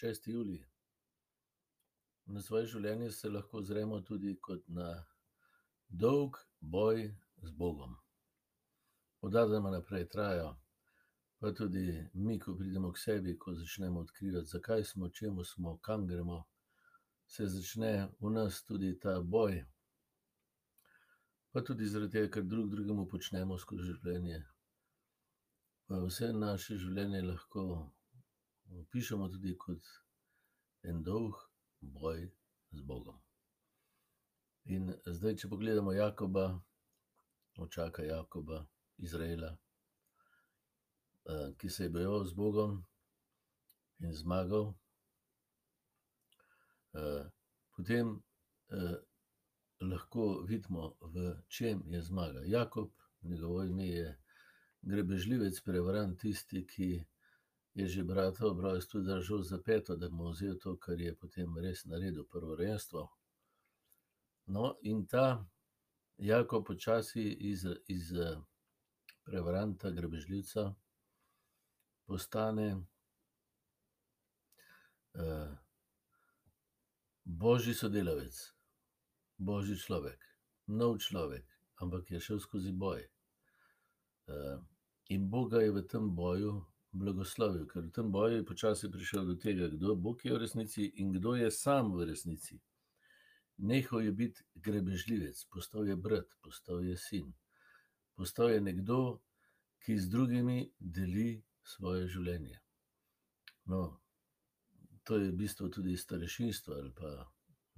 6. julij. Na svoje življenje se lahko ozremo tudi kot na dolg boj z Bogom. Od Adama naprej traja, pa tudi mi, ko pridemo k sebi, ko začnemo odkrivati, zakaj smo, čemu smo, kam gremo, se začne v nas tudi ta boj. Pa tudi zaradi tega, ker drug drugemu počnemo skozi življenje. Vse naše življenje lahko opišemo tudi kot en dolg boj z Bogom. In zdaj, če pogledamo Jakoba, očaka Jakoba, Izraela, ki se je bojeval z Bogom in zmagal, potem, lahko vidimo, v čem je zmaga. Jakob, njegovo ime je grebežljivec, prevarant, tisti, ki je že brata ob rojstvu držal za peto, da mu vzel to, kar je potem res naredil, prvorojenstvo. No, in ta Jakob počasi iz, iz, prevaranta, grabežljivca postane, božji sodelavec, božji človek, nov človek, ampak je šel skozi boj. in Bog ga je v tem boju blagoslovil, ker v tem boju je počasi prišel do tega, kdo Bog je v resnici in kdo je sam v resnici. Nehal je biti grebežljivec, postal je brat, postal je sin. Postal je nekdo, ki z drugimi deli svoje življenje. No, to je v bistvu tudi starešinstvo ali pa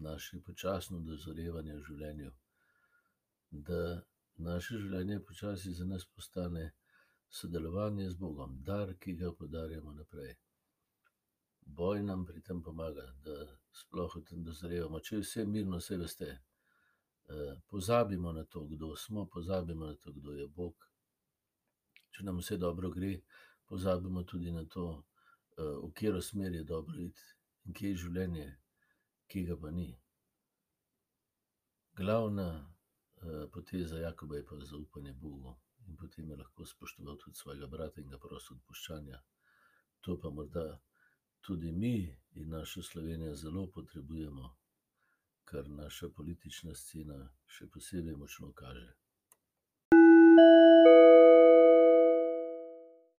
naše počasno dozorevanje v življenju. Da naše življenje počasi za nas postane sodelovanje z Bogom, dar, ki ga podarjamo naprej. Boj nam pri tem pomaga, da sploh v tem dozorevamo, če vse mirno, saj veste, pozabimo na to, kdo smo, pozabimo na to, kdo je Bog. Če nam vse dobro gre, pozabimo tudi na to, v katero smer je dobro iti in kje je življenje, kje ga pa ni. Glavna, poteza Jakoba je pa zaupanje Bogu. In potem je lahko spoštoval tudi svojega brata in ga prosil odpuščanja. To pa morda tudi mi in naša Slovenija zelo potrebujemo, kar naša politična scena še posebej močno kaže.